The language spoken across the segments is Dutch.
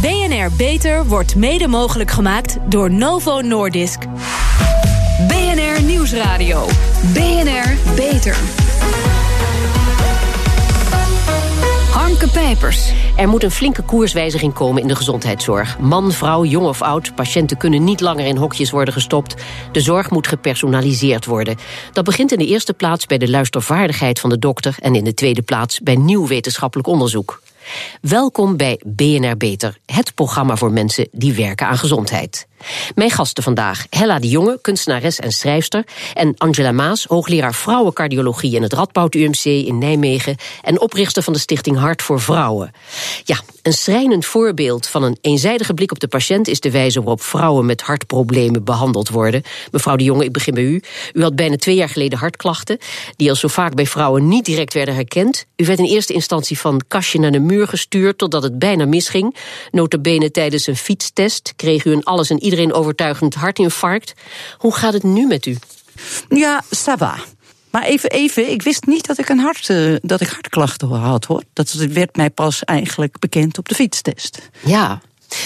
BNR Beter wordt mede mogelijk gemaakt door Novo Nordisk. BNR Nieuwsradio. BNR Beter. Harmke Pijpers. Er moet een flinke koerswijziging komen in de gezondheidszorg. Man, vrouw, jong of oud, patiënten kunnen niet langer in hokjes worden gestopt. De zorg moet gepersonaliseerd worden. Dat begint in de eerste plaats bij de luistervaardigheid van de dokter... en in de tweede plaats bij nieuw wetenschappelijk onderzoek. Welkom bij BNR Beter, het programma voor mensen die werken aan gezondheid. Mijn gasten vandaag, Hella de Jonge, kunstenares en schrijfster... en Angela Maas, hoogleraar vrouwencardiologie in het Radboud UMC in Nijmegen... en oprichter van de stichting Hart voor Vrouwen. Ja, een schrijnend voorbeeld van een eenzijdige blik op de patiënt... is de wijze waarop vrouwen met hartproblemen behandeld worden. Mevrouw de Jonge, ik begin bij u. U had bijna twee jaar geleden hartklachten... die als zo vaak bij vrouwen niet direct werden herkend. U werd in eerste instantie van kastje naar de muur gestuurd... totdat het bijna misging. Notabene tijdens een fietstest kreeg u een alles en iedereen overtuigend hartinfarct. Hoe gaat het nu met u? Ja, ça va. Maar even, even, ik wist niet dat ik een hart, uh, dat ik hartklachten had hoor. Dat werd mij pas eigenlijk bekend op de fietstest. Ja,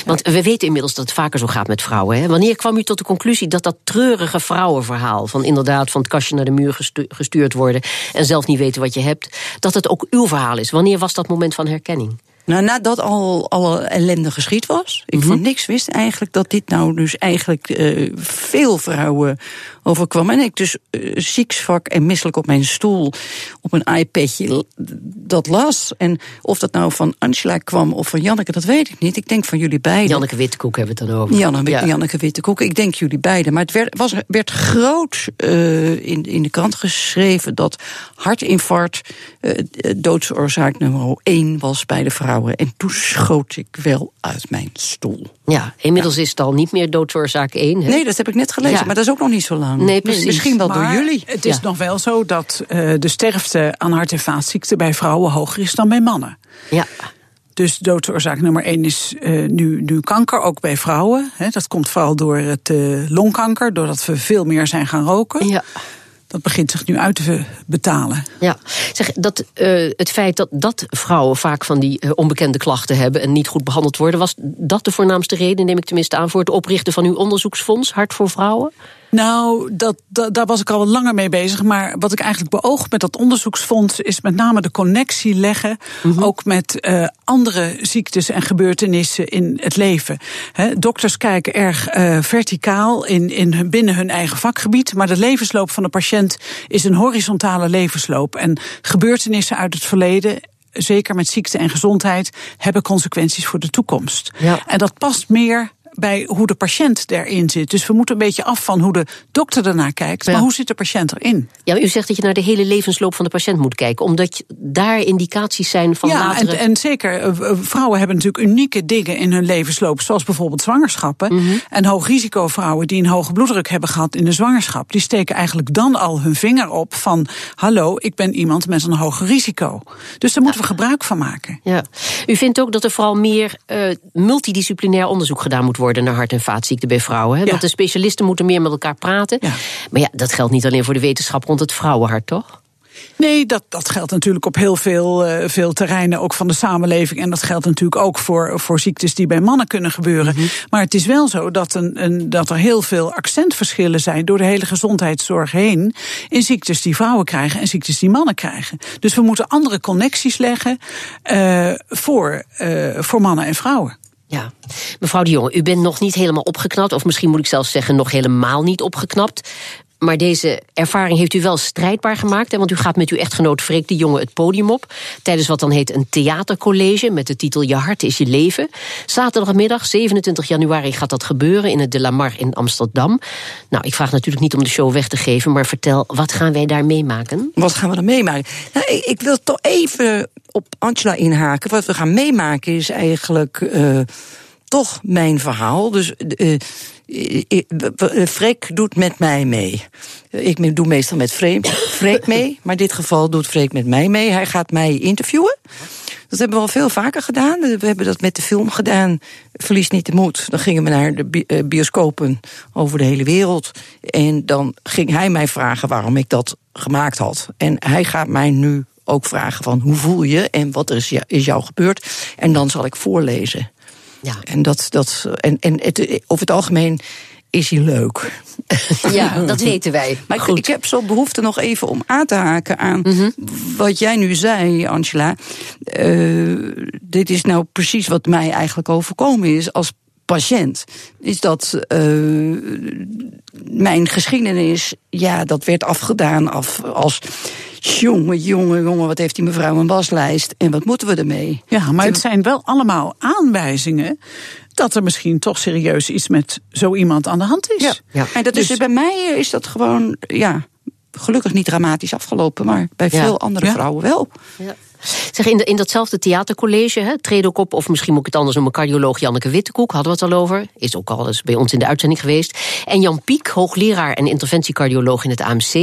want we weten inmiddels dat het vaker zo gaat met vrouwen. Hè? Wanneer kwam u tot de conclusie dat dat treurige vrouwenverhaal... van inderdaad van het kastje naar de muur gestuurd worden... en zelf niet weten wat je hebt, dat het ook uw verhaal is? Wanneer was dat moment van herkenning? Nou, nadat al alle ellende geschied was. Ik mm van niks wist eigenlijk dat dit nou dus eigenlijk uh, veel vrouwen overkwam. En ik dus uh, zieksvak en misselijk op mijn stoel op een iPadje dat las. En of dat nou van Angela kwam of van Janneke, dat weet ik niet. Ik denk van jullie beiden. Janneke Wittekoek hebben we het dan over. Janneke, ja. Janneke Wittekoek. Ik denk jullie beiden. Maar het werd, was, werd groot uh, in, in de krant geschreven dat hartinfarct uh, doodsoorzaak nummer 1 was bij de vrouwen. En toen schoot ik wel uit mijn stoel. Ja, inmiddels ja. is het al niet meer doodsoorzaak 1. Hè? Nee, dat heb ik net gelezen, ja. maar dat is ook nog niet zo lang. Nee, precies. Misschien wel maar door jullie. Het is ja. nog wel zo dat uh, de sterfte aan hart- en vaatziekten bij vrouwen hoger is dan bij mannen. Ja. Dus doodsoorzaak nummer één is uh, nu, nu kanker, ook bij vrouwen. He, dat komt vooral door het uh, longkanker, doordat we veel meer zijn gaan roken. Ja dat begint zich nu uit te betalen. Ja, zeg, dat, uh, het feit dat, dat vrouwen vaak van die uh, onbekende klachten hebben en niet goed behandeld worden, was dat de voornaamste reden, neem ik tenminste aan, voor het oprichten van uw onderzoeksfonds, Hart voor Vrouwen? Nou, dat, dat, daar was ik al wat langer mee bezig. Maar wat ik eigenlijk beoog met dat onderzoeksfonds is met name de connectie leggen. Mm -hmm. Ook met uh, andere ziektes en gebeurtenissen in het leven. He, dokters kijken erg uh, verticaal in, in, binnen hun eigen vakgebied. Maar de levensloop van de patiënt is een horizontale levensloop. En gebeurtenissen uit het verleden zeker met ziekte en gezondheid, hebben consequenties voor de toekomst. Ja. En dat past meer bij hoe de patiënt erin zit. Dus we moeten een beetje af van hoe de dokter ernaar kijkt. Ja. Maar hoe zit de patiënt erin? Ja, u zegt dat je naar de hele levensloop van de patiënt moet kijken. Omdat daar indicaties zijn van ja, latere... en, en zeker, vrouwen hebben natuurlijk unieke dingen in hun levensloop. Zoals bijvoorbeeld zwangerschappen. Mhm. Mm -hmm. En hoogrisicovrouwen die een hoge bloeddruk hebben gehad in de zwangerschap. Die steken eigenlijk dan al hun vinger op van... hallo, ik ben iemand met een hoger risico. Dus daar moeten we gebruik van maken. Ja. U vindt ook dat er vooral meer uh, multidisciplinair onderzoek gedaan moet worden naar hart- en vaatziekten bij vrouwen. Hè? Ja. Dat de specialisten moeten meer met elkaar praten. Ja. Maar ja, dat geldt niet alleen voor de wetenschap rond het vrouwenhart, toch? Nee, dat, dat geldt natuurlijk op heel veel, uh, veel terreinen, ook van de samenleving. En dat geldt natuurlijk ook voor, voor ziektes die bij mannen kunnen gebeuren. Mhm. Mm -hmm. Maar het is wel zo dat, een, een, dat er heel veel accentverschillen zijn door de hele gezondheidszorg heen. In ziektes die vrouwen krijgen en ziektes die mannen krijgen. Dus we moeten andere connecties leggen uh, voor, uh, voor mannen en vrouwen. Ja, mevrouw de Jonge, u bent nog niet helemaal opgeknapt, of misschien moet ik zelfs zeggen, nog helemaal niet opgeknapt. Maar deze ervaring heeft u wel strijdbaar gemaakt. Hè, want u gaat met uw echtgenoot Freek de Jonge het podium op. Tijdens wat dan heet een theatercollege met de titel Je hart is je leven. Zaterdagmiddag, 27 januari, gaat dat gebeuren in het De La Mar in Amsterdam. Nou, ik vraag natuurlijk niet om de show weg te geven. Maar vertel, wat gaan wij daar meemaken? Wat gaan we er meemaken? Nou, ik, wil toch even op Angela inhaken. Wat we gaan meemaken is eigenlijk uh, toch mijn verhaal. Dus uh, Freek doet met mij mee. Ik doe meestal met Freek mee, maar in dit geval doet Freek met mij mee. Hij gaat mij interviewen. Dat hebben we al veel vaker gedaan. We hebben dat met de film gedaan. Verlies niet de moed. Dan gingen we naar de bioscopen over de hele wereld. En dan ging hij mij vragen waarom ik dat gemaakt had. En hij gaat mij nu ook vragen van hoe voel je en wat is, is jou gebeurd. En dan zal ik voorlezen. Ja. En, dat, dat, en, en het, over het algemeen is hij leuk. Ja, dat weten wij. Maar ik, Goed. ik heb zo behoefte nog even om aan te haken aan Mhm. wat jij nu zei, Angela. Eh, dit is nou precies wat mij eigenlijk overkomen is als patiënt. Is dat eh, mijn geschiedenis, ja, dat werd afgedaan af als. Jongen, jongen, jongen, wat heeft die mevrouw een waslijst en wat moeten we ermee? Ja, maar het zijn wel allemaal aanwijzingen dat er misschien toch serieus iets met zo iemand aan de hand is. Ja. Ja. En dat is Dus- bij mij is dat gewoon, ja, gelukkig niet dramatisch afgelopen, maar bij Ja. veel andere Ja. vrouwen wel. Ja. Zeg, in, in datzelfde theatercollege, hè, op, of misschien moet ik het anders noemen, cardioloog Janneke Wittekoek, hadden we het al over. Is ook al eens bij ons in de uitzending geweest. En Jan Piek, hoogleraar en interventiecardioloog in het AMC.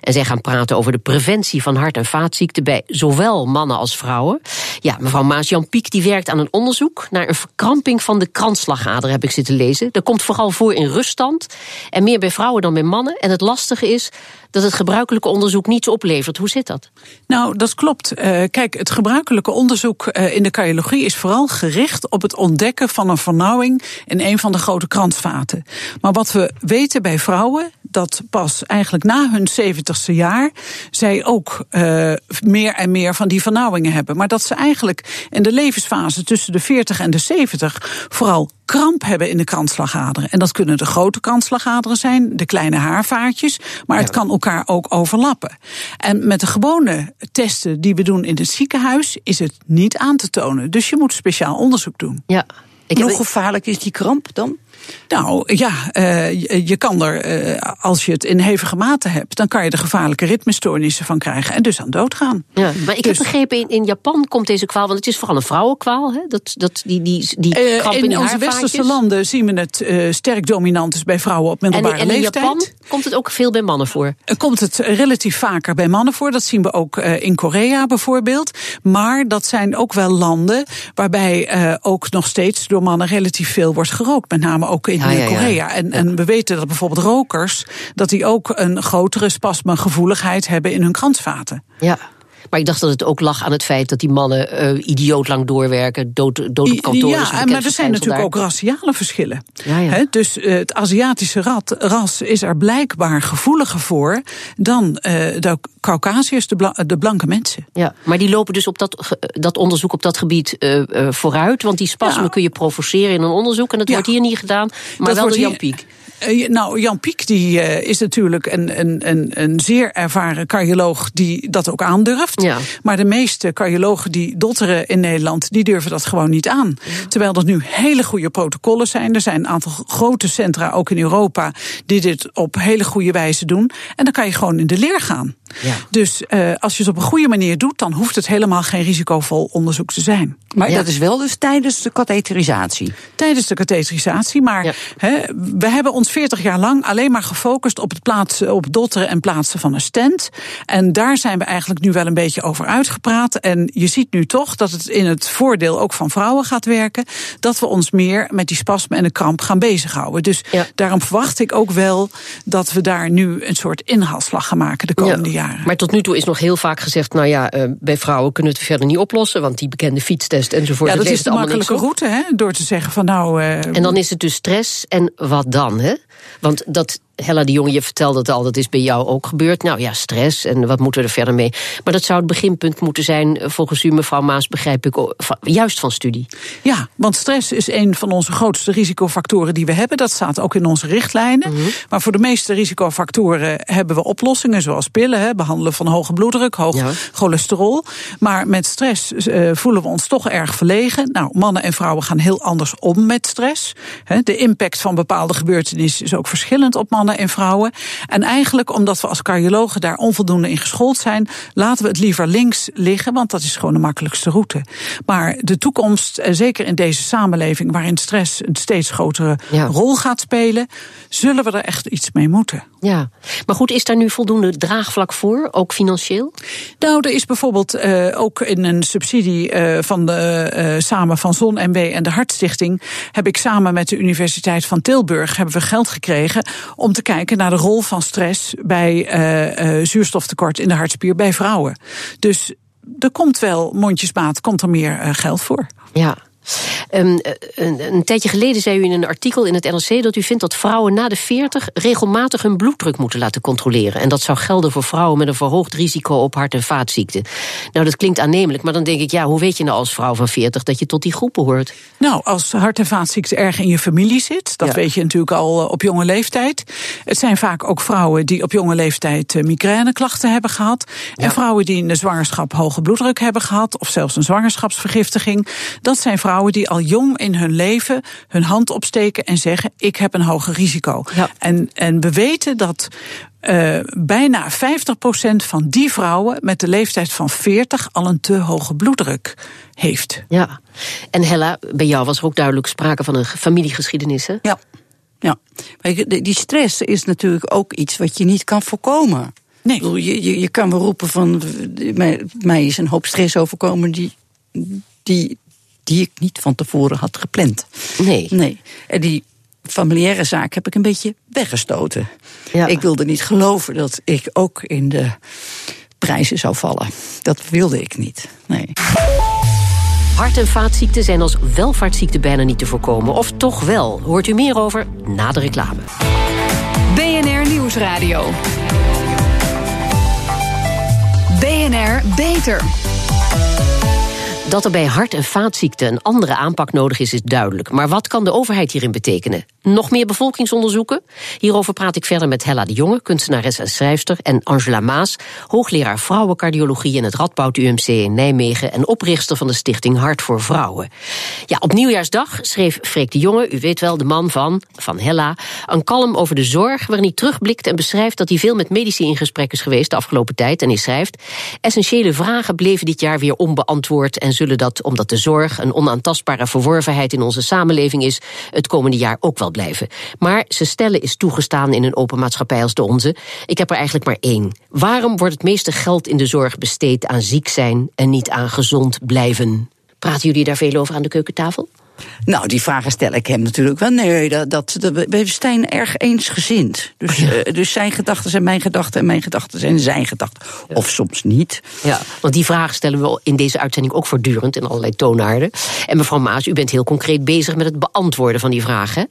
En zij gaan praten over de preventie van hart- en vaatziekten bij zowel mannen als vrouwen. Ja, mevrouw Maas, Jan Piek die werkt aan een onderzoek naar een verkramping van de kransslagader, heb ik zitten lezen. Dat komt vooral voor in ruststand en meer bij vrouwen dan bij mannen. En het lastige is dat het gebruikelijke onderzoek niets oplevert. Hoe zit dat? Nou, dat klopt. Eh, kijk, het gebruikelijke onderzoek eh, in de cardiologie is vooral gericht op het ontdekken van een vernauwing in een van de grote kransvaten. Maar wat we weten bij vrouwen, dat pas eigenlijk na hun zeventigste jaar zij ook eh, meer en meer van die vernauwingen hebben. Maar dat ze eigenlijk in de levensfase tussen de 40 en de 70 vooral kramp hebben in de kransslagaderen. En dat kunnen de grote kransslagaderen zijn, de kleine haarvaatjes, maar het kan elkaar ook overlappen. En met de gewone testen die we doen in het ziekenhuis is het niet aan te tonen. Dus je moet speciaal onderzoek doen. Ja. Ik Hoe gevaarlijk is die kramp dan? Nou ja, eh, je, kan er, eh, als je het in hevige mate hebt, dan kan je er gevaarlijke ritmestoornissen van krijgen en dus aan doodgaan. Ja, maar ik Dus- heb begrepen, in, in Japan komt deze kwaal, want het is vooral een vrouwenkwaal, hè? Dat, dat, die, die, die Eh, in, in onze westerse landen zien we het sterk dominant is bij vrouwen op middelbare en in leeftijd. Japan komt het ook veel bij mannen voor. Komt het relatief vaker bij mannen voor. Dat zien we ook in Korea bijvoorbeeld. Maar dat zijn ook wel landen waarbij ook nog steeds door mannen relatief veel wordt gerookt. Met name ook in Ja, ja, ja. Korea. En, en we weten dat bijvoorbeeld rokers dat die ook een grotere spasmegevoeligheid hebben in hun kransvaten. Ja. Maar ik dacht dat het ook lag aan het feit dat die mannen eh, idioot lang doorwerken, dood, dood op kantoor. Ja, maar er zijn natuurlijk ook raciale verschillen. Ja, ja. Dus eh, het Aziatische rat, ras is er blijkbaar gevoeliger voor dan eh, de Caucasiërs, de, bla- de blanke mensen. Ja, maar die lopen dus op dat, dat onderzoek op dat gebied vooruit. Want die spasmen Ja. kun je provoceren in een onderzoek. En dat wordt hier niet gedaan, maar Dat wel door Jan Piek. Eh, nou, Jan Piek die, eh, is natuurlijk een, een, een, een zeer ervaren cardioloog die dat ook aandurft. Ja. Maar de meeste cardiologen die dotteren in Nederland, die durven dat gewoon niet aan. Terwijl er nu hele goede protocollen zijn. Er zijn een aantal grote centra, ook in Europa, die dit op hele goede wijze doen. En dan kan je gewoon in de leer gaan. Ja. Dus eh, als je het op een goede manier doet, dan hoeft het helemaal geen risicovol onderzoek te zijn. Maar Ja. dat is wel dus tijdens de katheterisatie. tijdens de katheterisatie. Maar Ja. we hebben ons 40 jaar lang alleen maar gefocust op het plaatsen, op dotteren en plaatsen van een stent. En daar zijn we eigenlijk nu wel een beetje over uitgepraat. En je ziet nu toch dat het in het voordeel ook van vrouwen gaat werken. Dat we ons meer met die spasme en de kramp gaan bezighouden. Dus Ja. daarom verwacht ik ook wel dat we daar nu een soort inhaalslag gaan maken de komende jaren. Maar tot nu toe is nog heel vaak gezegd, nou ja, eh, bij vrouwen kunnen we het verder niet oplossen, want die bekende fietstest enzovoort. ja, dat is de makkelijke route, hè? Door te zeggen van nou. eh, En dan is het dus stress. En wat dan, hè? Want dat, Hella de Jonge, je vertelde het al, dat is bij jou ook gebeurd. Nou ja, stress en wat moeten we er verder mee? Maar dat zou het beginpunt moeten zijn, eh, volgens u, mevrouw Maas, begrijp ik, juist van studie. Ja, want stress is een van onze grootste risicofactoren die we hebben. Dat staat ook in onze richtlijnen. Mhm. Maar voor de meeste risicofactoren hebben we oplossingen, zoals pillen, hè, behandelen van hoge bloeddruk, hoog Ja. cholesterol. Maar met stress eh, voelen we ons toch erg verlegen. Nou, mannen en vrouwen gaan heel anders om met stress. Hè, de impact van bepaalde gebeurtenissen is ook verschillend op mannen en vrouwen. En eigenlijk, omdat we als cardiologen daar onvoldoende in geschoold zijn, laten we het liever links liggen, want dat is gewoon de makkelijkste route. Maar de toekomst, eh, zeker in deze samenleving waarin stress een steeds grotere Ja. rol gaat spelen, zullen we er echt iets mee moeten. Ja, maar goed, is daar nu voldoende draagvlak voor, ook financieel? Nou, er is bijvoorbeeld eh, ook in een subsidie eh, van de samen van Zon MW en de Hartstichting heb ik samen met de Universiteit van Tilburg hebben we geld gekregen om te kijken naar de rol van stress bij eh, eh, zuurstoftekort in de hartspier bij vrouwen. Dus er komt wel mondjesmaat, komt er meer eh, geld voor. Ja. Um, een, een, tijdje geleden zei u in een artikel in het NRC dat u vindt dat vrouwen na de 40 regelmatig hun bloeddruk moeten laten controleren. En dat zou gelden voor vrouwen met een verhoogd risico op hart- en vaatziekten. Nou, dat klinkt aannemelijk, maar dan denk ik, ja, hoe weet je nou als vrouw van 40 dat je tot die groepen hoort? Nou, als hart- en vaatziekte erg in je familie zit, dat weet je natuurlijk al op jonge leeftijd. Het zijn vaak ook vrouwen die op jonge leeftijd migraineklachten hebben gehad. En vrouwen die in de zwangerschap hoge bloeddruk hebben gehad, of zelfs een zwangerschapsvergiftiging. Dat zijn vrouwen die al jong in hun leven hun hand opsteken en zeggen: Ik heb een hoger risico. En, en we weten dat uh, bijna 50% van die vrouwen met de leeftijd van 40 al een te hoge bloeddruk heeft. Ja, en Hella, bij jou was er ook duidelijk sprake van een familiegeschiedenis, hè? Ja. Ja, maar die stress is natuurlijk ook iets wat je niet kan voorkomen. Nee. je, je, je kan wel roepen van. Mij, mij is een hoop stress overkomen die, die, die ik niet van tevoren had gepland. Nee. Nee. En die familiaire zaak heb ik een beetje weggestoten. Ja. Ik wilde niet geloven dat ik ook in de prijzen zou vallen. Dat wilde ik niet. Nee. Hart- en vaatziekten zijn als welvaartsziekten bijna niet te voorkomen. Of toch wel? Hoort u meer over na de reclame. BNR Nieuwsradio. BNR Beter. Dat er bij hart- en vaatziekten een andere aanpak nodig is, is duidelijk. Maar wat kan de overheid hierin betekenen? Nog meer bevolkingsonderzoeken? Hierover praat ik verder met Hella de Jonge, kunstenares en schrijfster, en Angela Maas, hoogleraar vrouwencardiologie in het Radboud UMC in Nijmegen en oprichter van de stichting Hart voor Vrouwen. Ja, op nieuwjaarsdag schreef Freek de Jonge, u weet wel, de man van, van Hella, een column over de zorg waarin hij terugblikt en beschrijft dat hij veel met medici in gesprek is geweest de afgelopen tijd. En hij schrijft: Essentiële vragen bleven dit jaar weer onbeantwoord en zullen dat, omdat de zorg een onaantastbare verworvenheid in onze samenleving is, het komende jaar ook wel blijven. Maar ze stellen is toegestaan in een open maatschappij als de onze. Ik heb er eigenlijk maar één. Waarom wordt het meeste geld in de zorg besteed aan ziek zijn en niet aan gezond blijven? Praten jullie daar veel over aan de keukentafel? Nou, die vragen stel ik hem natuurlijk wel. Nee, dat, dat, we zijn erg eensgezind. Dus, oh ja. uh, dus zijn gedachten zijn mijn gedachten en mijn gedachten zijn zijn gedachten. Ja. Of soms niet. Ja, want die vragen stellen we in deze uitzending ook voortdurend in allerlei toonaarden. En mevrouw Maas, u bent heel concreet bezig met het beantwoorden van die vragen.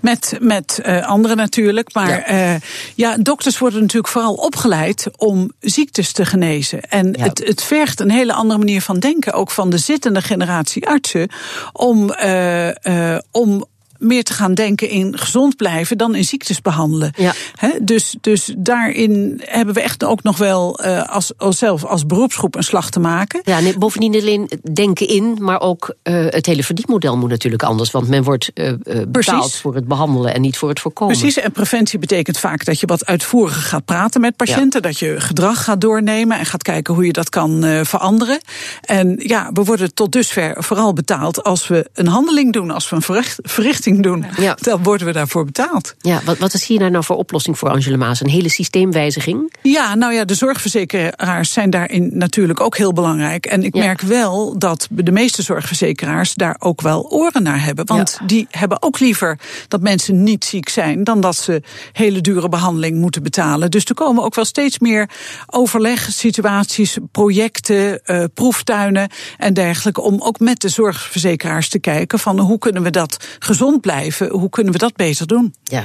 Met, met uh, anderen natuurlijk. Maar ja. Uh, ja. dokters worden natuurlijk vooral opgeleid om ziektes te genezen. En ja. het, het vergt een hele andere manier van denken, ook van de zittende generatie artsen, om, uh, om meer te gaan denken in gezond blijven dan in ziektes behandelen. Ja. He, dus, dus daarin hebben we echt ook nog wel uh, als, als zelf als beroepsgroep een slag te maken. Ja, nee, bovendien niet alleen denken in, maar ook uh, het hele verdienmodel moet natuurlijk anders. Want men wordt uh, betaald Precies. voor het behandelen en niet voor het voorkomen. Precies, en preventie betekent vaak dat je wat uitvoeriger gaat praten met patiënten. Ja. Dat je gedrag gaat doornemen en gaat kijken hoe je dat kan veranderen. En ja, we worden tot dusver vooral betaald als we een handeling doen, als we een verricht, verrichting doen, ja. dan worden we daarvoor betaald. Ja, wat, wat is hier nou, nou voor oplossing voor Angela Maas? Een hele systeemwijziging? Ja, nou ja, de zorgverzekeraars zijn daarin natuurlijk ook heel belangrijk. En ik ja. merk wel dat de meeste zorgverzekeraars daar ook wel oren naar hebben. Want ja. die hebben ook liever dat mensen niet ziek zijn dan dat ze hele dure behandeling moeten betalen. Dus er komen ook wel steeds meer overlegsituaties, projecten, uh, proeftuinen en dergelijke. Om ook met de zorgverzekeraars te kijken van hoe kunnen we dat gezond blijven, hoe kunnen we dat beter doen? Ja.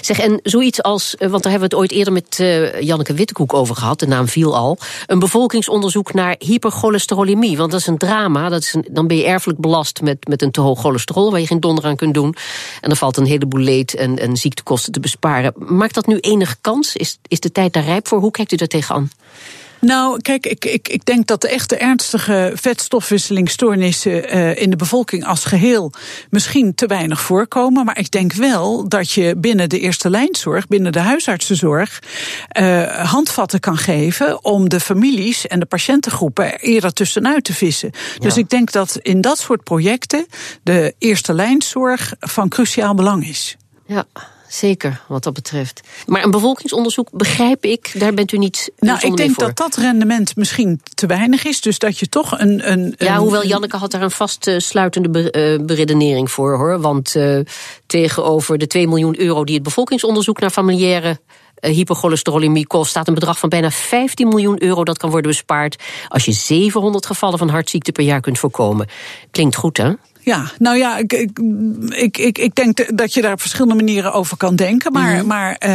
Zeg, en zoiets als, want daar hebben we het ooit eerder met uh, Janneke Wittekoek over gehad, de naam viel al. Een bevolkingsonderzoek naar hypercholesterolemie. Want dat is een drama. Dat is een, dan ben je erfelijk belast met, met een te hoog cholesterol, waar je geen donder aan kunt doen. En dan valt een heleboel leed en, en ziektekosten te besparen. Maakt dat nu enige kans? Is, is de tijd daar rijp voor? Hoe kijkt u daar tegenaan? Nou, kijk, ik, ik, ik denk dat de echte ernstige vetstofwisselingstoornissen uh, in de bevolking als geheel misschien te weinig voorkomen. Maar ik denk wel dat je binnen de eerste lijnzorg, binnen de huisartsenzorg, uh, handvatten kan geven om de families en de patiëntengroepen er eerder tussenuit te vissen. Ja. Dus ik denk dat in dat soort projecten de eerste lijnzorg van cruciaal belang is. Ja zeker wat dat betreft. Maar een bevolkingsonderzoek begrijp ik, daar bent u niet. Nou, ik denk dat dat rendement misschien te weinig is. Dus dat je toch een. een ja, hoewel Janneke had daar een vastsluitende beredenering voor hoor. Want uh, tegenover de 2 miljoen euro die het bevolkingsonderzoek naar familiaire uh, hypercholesterolemie kost, staat een bedrag van bijna 15 miljoen euro dat kan worden bespaard als je 700 gevallen van hartziekte per jaar kunt voorkomen. Klinkt goed, hè? Ja, nou ja, ik, ik, ik, ik, denk dat je daar op verschillende manieren over kan denken. Maar, Mhm. maar eh,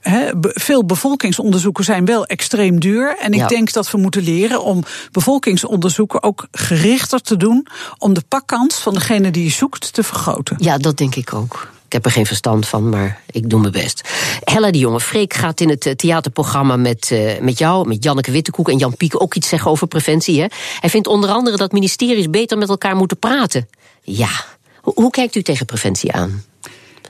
he, be- veel bevolkingsonderzoeken zijn wel extreem duur. En ik Ja. denk dat we moeten leren om bevolkingsonderzoeken ook gerichter te doen. om de pakkans van degene die je zoekt te vergroten. Ja, dat denk ik ook. Ik heb er geen verstand van, maar ik doe mijn best. Hella de Jonge, Freek gaat in het eh, theaterprogramma met, eh, met jou, met Janneke Wittekoek en Jan Piek ook iets zeggen over preventie. Hè? Hij vindt onder andere dat ministeries beter met elkaar moeten praten. Ja, hoe, hoe kijkt u tegen preventie aan?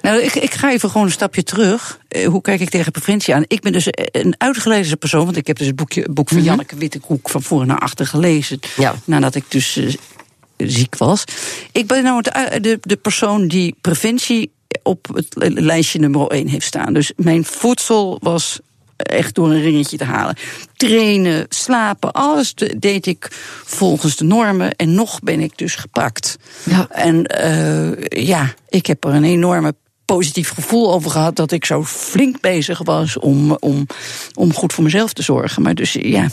Nou, ik, ik ga even gewoon een stapje terug. Eh, hoe kijk ik tegen preventie aan? Ik ben dus een uitgelezen persoon, want ik heb dus het boekje, boek van Janneke Wittekoek van voor naar achter gelezen. Ja. Nadat ik dus ziek was. Ik ben nou het, de, de persoon die preventie op het lijstje nummer 1 heeft staan. Dus mijn voedsel was echt door een ringetje te halen. Trainen, slapen, alles de- deed ik volgens de normen. En nog ben ik dus gepakt. Ja. En eh, ja, ik heb er een enorme positief gevoel over gehad dat ik zo flink bezig was om, om, om goed voor mezelf te zorgen. Maar dus ja,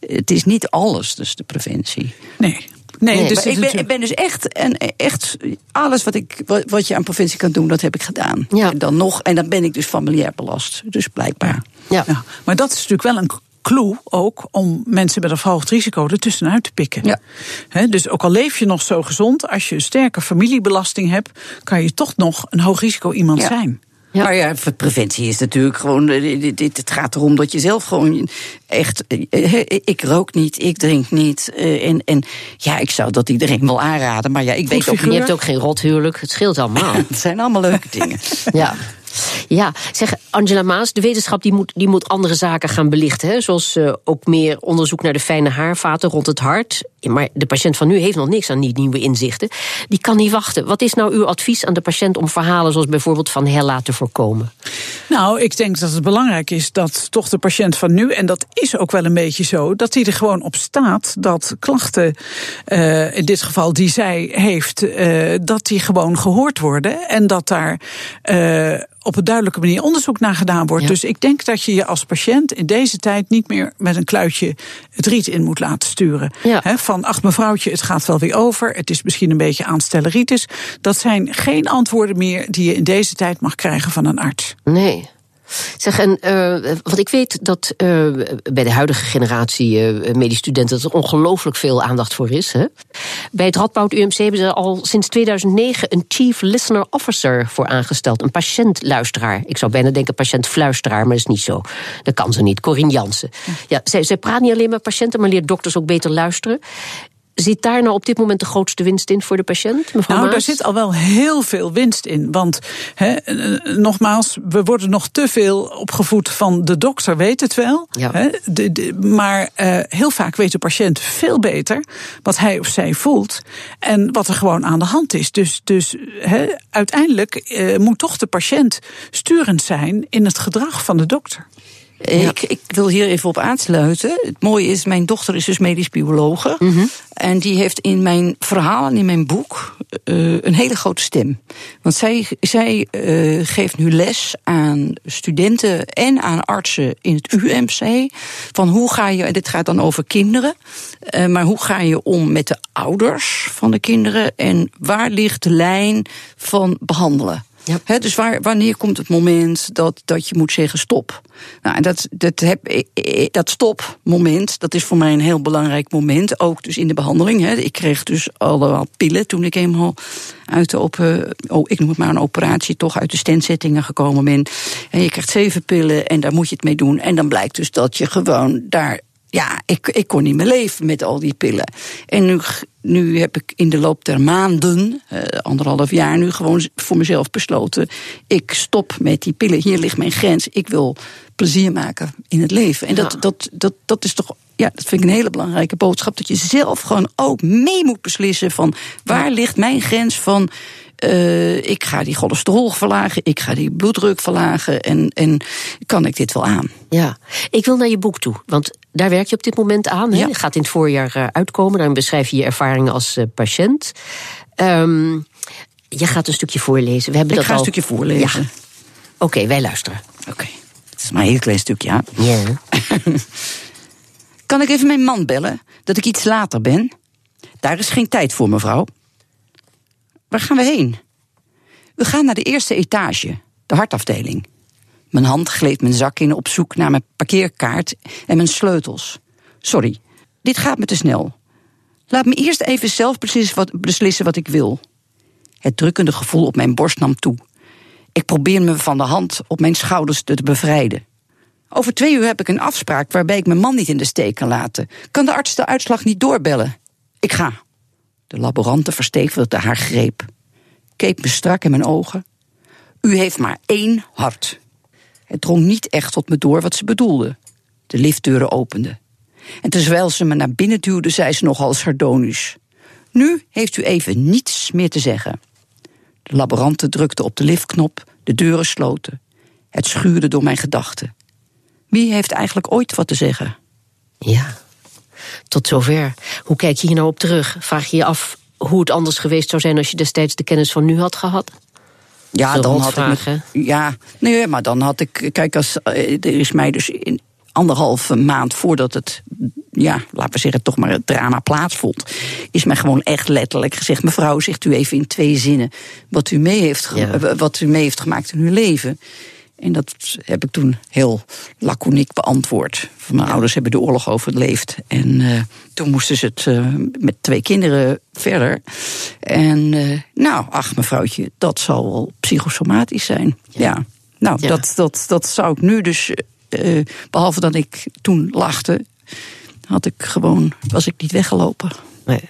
het is niet alles, dus de preventie. Nee. Nee, Nee, dus ik, ben, ik ben dus echt, en echt alles wat, ik, wat, je aan preventie kan doen, dat heb ik gedaan. Ja. En dan nog, en dan ben ik dus familiair belast. Dus blijkbaar. Ja. Ja, maar dat is natuurlijk wel een clue ook om mensen met een verhoogd risico ertussenuit te pikken. Ja. Dus ook al leef je nog zo gezond, als je een sterke familiebelasting hebt, kan je toch nog een hoog risico iemand Ja. zijn. Ja. Maar ja, voor preventie is natuurlijk gewoon. eh, dit- Het gaat erom dat je zelf gewoon echt. eh, eh, Ik rook niet, ik drink niet. En, en ja, ik zou dat iedereen wel aanraden. Maar ja, ik weet ook. Je hebt ook geen rothuwelijk, het scheelt allemaal. Het zijn allemaal leuke dingen. Ja. Ja, zeg Angela Maas, de wetenschap die moet, die moet andere zaken gaan belichten. Hè? Zoals eh, ook meer onderzoek naar de fijne haarvaten rond het hart. Maar de patiënt van nu heeft nog niks aan die nieuwe inzichten. Die kan niet wachten. Wat is nou uw advies aan de patiënt om verhalen zoals bijvoorbeeld van Hella te voorkomen? Nou, ik denk dat het belangrijk is dat toch de patiënt van nu, en dat is ook wel een beetje zo, dat hij er gewoon op staat dat klachten, eh, in dit geval die zij heeft, eh, dat die gewoon gehoord worden en dat daar op een duidelijke manier onderzoek naar gedaan wordt. Ja. Dus ik denk dat je je als patiënt in deze tijd niet meer met een kluitje het riet in moet laten sturen. Ja. Van ach mevrouwtje, het gaat wel weer over, het is misschien een beetje aanstelleritis. Dat zijn geen antwoorden meer die je in deze tijd mag krijgen van een arts. Nee. Zeg, en uh, wat ik weet dat uh, bij de huidige generatie uh, medisch studenten dat er ongelooflijk veel aandacht voor is. Hè? Bij het Radboud UMC hebben ze al sinds 2009 een Chief Listener Officer voor aangesteld. Een patiëntluisteraar. Ik zou bijna denken patiëntfluisteraar, maar dat is niet zo. Dat kan ze niet. Corinne Jansen. Ja, zij, zij praat niet alleen met patiënten, maar leert dokters ook beter luisteren. Zit daar nou op dit moment de grootste winst in voor de patiënt? Mevrouw nou, Maas? daar zit al wel heel veel winst in. Want he, nogmaals, we worden nog te veel opgevoed van de dokter weet het wel. Ja. He, de, de, maar uh, heel vaak weet de patiënt veel beter wat hij of zij voelt en wat er gewoon aan de hand is. Dus, dus he, uiteindelijk uh, moet toch de patiënt sturend zijn in het gedrag van de dokter. Ja. Ik, ik, wil hier even op aansluiten. Het mooie is, mijn dochter is dus medisch biologe. Mm -hmm. En die heeft in mijn verhaal en in mijn boek uh, een hele grote stem. Want zij, zij uh, geeft nu les aan studenten en aan artsen in het UMC. Van hoe ga je, en dit gaat dan over kinderen. Uh, maar hoe ga je om met de ouders van de kinderen? En waar ligt de lijn van behandelen? Dus wanneer komt het moment dat, dat je moet zeggen stop? Nou, en dat, dat, heb, dat stopmoment, dat is voor mij een heel belangrijk moment. Ook dus in de behandeling. Ik kreeg dus allemaal pillen toen ik eenmaal uit de op, oh, ik noem het maar een operatie, toch uit de stentzettingen gekomen ben. En je krijgt zeven pillen en daar moet je het mee doen. En dan blijkt dus dat je gewoon daar ja, ik, ik kon niet meer leven met al die pillen. En nu, nu heb ik in de loop der maanden, uh, anderhalf jaar, nu gewoon voor mezelf besloten: ik stop met die pillen. Hier ligt mijn grens. Ik wil plezier maken in het leven. En dat, ja. dat, dat, dat is toch. Ja, dat vind ik een hele belangrijke boodschap. Dat je zelf gewoon ook mee moet beslissen van waar ligt mijn grens van. Uh, ik ga die cholesterol verlagen, ik ga die bloeddruk verlagen en, en kan ik dit wel aan? Ja, ik wil naar je boek toe, want daar werk je op dit moment aan. Ja. Het gaat in het voorjaar uh, uitkomen, dan beschrijf je je ervaringen als uh, patiënt. Um, je gaat een stukje voorlezen. We hebben ik dat ga al... een stukje voorlezen. Ja. Oké, okay, wij luisteren. Oké, okay. het is maar een heel klein stukje. Ja. ja. kan ik even mijn man bellen, dat ik iets later ben? Daar is geen tijd voor, mevrouw. waar gaan we heen? We gaan naar de eerste etage, de hartafdeling. Mijn hand gleed mijn zak in op zoek naar mijn parkeerkaart en mijn sleutels. Sorry, dit gaat me te snel. Laat me eerst even zelf beslissen wat, beslissen wat ik wil. Het drukkende gevoel op mijn borst nam toe. Ik probeer me van de hand op mijn schouders te bevrijden. Over twee uur heb ik een afspraak waarbij ik mijn man niet in de steek kan laten. Kan de arts de uitslag niet doorbellen? Ik ga. De laborante verstevigde haar greep. Keek me strak in mijn ogen. U heeft maar één hart. Het drong niet echt tot me door wat ze bedoelde. De liftdeuren openden. En terwijl ze me naar binnen duwde, zei ze nogal sardonisch. Nu heeft u even niets meer te zeggen. De laborante drukte op de liftknop, de deuren sloten. Het schuurde door mijn gedachten. Wie heeft eigenlijk ooit wat te zeggen? Ja, tot zover. Hoe kijk je hier nou op terug? Vraag je je af hoe het anders geweest zou zijn als je destijds de kennis van nu had gehad? Ja, dan had ik. Met, ja, nee, maar dan had ik. Kijk, als, eh, er is mij dus in anderhalve maand voordat het, ja, laten we zeggen, toch maar het drama plaatsvond, is mij gewoon echt letterlijk gezegd: mevrouw, zegt u even in twee zinnen wat u mee heeft, wat u mee heeft gemaakt in uw leven. En dat heb ik toen heel laconiek beantwoord. Mijn ouders hebben de oorlog overleefd. En uh, toen moesten ze het uh, met twee kinderen verder. En uh, nou, ach mevrouwtje, dat zal wel psychosomatisch zijn. Ja, ja. nou, ja. Dat, dat, dat zou ik nu dus... behalve dat ik toen lachte, had ik gewoon, was ik niet weggelopen. Nee.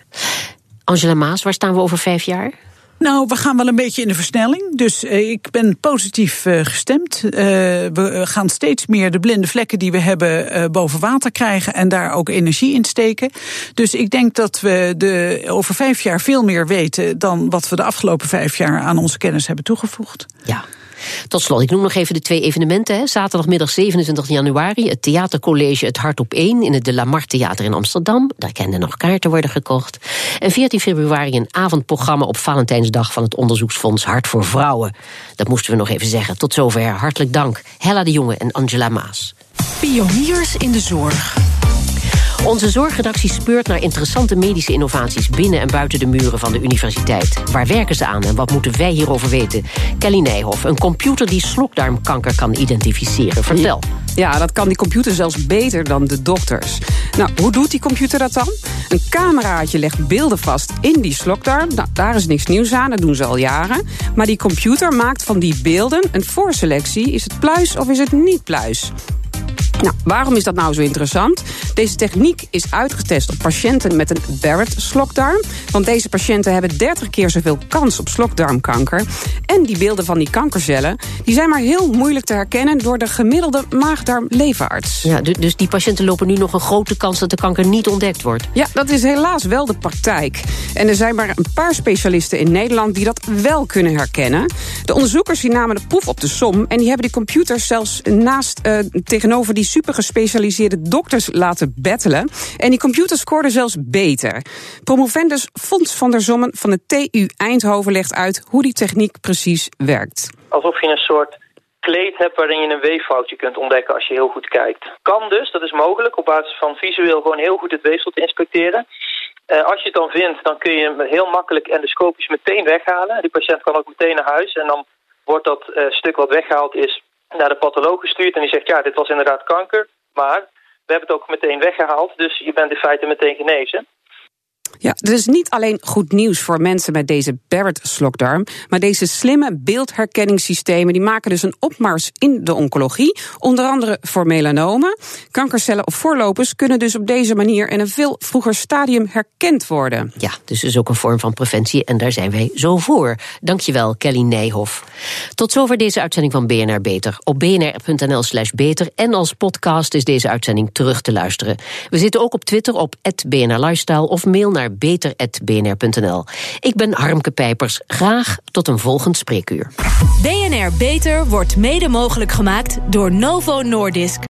Angela Maas, waar staan we over vijf jaar? Nou, we gaan wel een beetje in de versnelling. Dus uh, ik ben positief uh, gestemd. Uh, we gaan steeds meer de blinde vlekken die we hebben boven water krijgen en daar ook energie in steken. Dus ik denk dat we de, over vijf jaar veel meer weten dan wat we de afgelopen vijf jaar aan onze kennis hebben toegevoegd. Ja. Tot slot, ik noem nog even de twee evenementen. Hè. Zaterdagmiddag 27 januari, het theatercollege Het Hart op 1 in het De Lamar Theater in Amsterdam. Daar kenden nog kaarten worden gekocht. En 14 februari een avondprogramma op Valentijnsdag van het onderzoeksfonds Hart voor Vrouwen. Dat moesten we nog even zeggen. Tot zover, hartelijk dank. Hella de Jonge en Angela Maas. Pioniers in de zorg. Onze zorgredactie speurt naar interessante medische innovaties... binnen en buiten de muren van de universiteit. Waar werken ze aan en wat moeten wij hierover weten? Kelly Nijhoff, een computer die slokdarmkanker kan identificeren. Vertel. Ja, dat kan die computer zelfs beter dan de dokters. Nou, hoe doet die computer dat dan? Een cameraatje legt beelden vast in die slokdarm. Nou, daar is niks nieuws aan, dat doen ze al jaren. Maar die computer maakt van die beelden een voorselectie. Is het pluis of is het niet pluis? Nou, waarom is dat nou zo interessant? Deze techniek is uitgetest op patiënten met een Barrett-slokdarm. Want deze patiënten hebben 30 keer zoveel kans op slokdarmkanker. En die beelden van die kankercellen die zijn maar heel moeilijk te herkennen door de gemiddelde maagdarm-leverarts. Ja, dus die patiënten lopen nu nog een grote kans dat de kanker niet ontdekt wordt. Ja, dat is helaas wel de praktijk. En er zijn maar een paar specialisten in Nederland die dat wel kunnen herkennen. De onderzoekers die namen de proef op de som en die hebben die computers zelfs naast uh, tegenover die supergespecialiseerde dokters laten battelen. En die computer scoorde zelfs beter. Promovendus Fons van der Zommen van de TU Eindhoven legt uit hoe die techniek precies werkt. Alsof je een soort kleed hebt waarin je een weeffoutje kunt ontdekken als je heel goed kijkt. Kan dus, dat is mogelijk, op basis van visueel gewoon heel goed het weefsel te inspecteren. Uh, als je het dan vindt, dan kun je hem heel makkelijk endoscopisch meteen weghalen. Die patiënt kan ook meteen naar huis en dan wordt dat uh, stuk wat weggehaald is naar de patholoog gestuurd en die zegt ja, dit was inderdaad kanker, maar we hebben het ook meteen weggehaald, dus je bent in feite meteen genezen. Ja, is niet alleen goed nieuws voor mensen met deze Barrett-slokdarm, maar deze slimme beeldherkenningssystemen die maken dus een opmars in de oncologie, onder andere voor melanomen. Kankercellen of voorlopers kunnen dus op deze manier in een veel vroeger stadium herkend worden. Ja, dus is ook een vorm van preventie en daar zijn wij zo voor. Dankjewel, Kelly Nijhoff. Tot zover deze uitzending van BNR Beter. Op bnr.nl slash beter en als podcast is deze uitzending terug te luisteren. We zitten ook op Twitter op BNR Lifestyle of mail naar beter.bnr.nl. Ik ben Harmke Pijpers. Graag tot een volgend spreekuur. BNR Beter wordt mede mogelijk gemaakt door Novo Nordisk.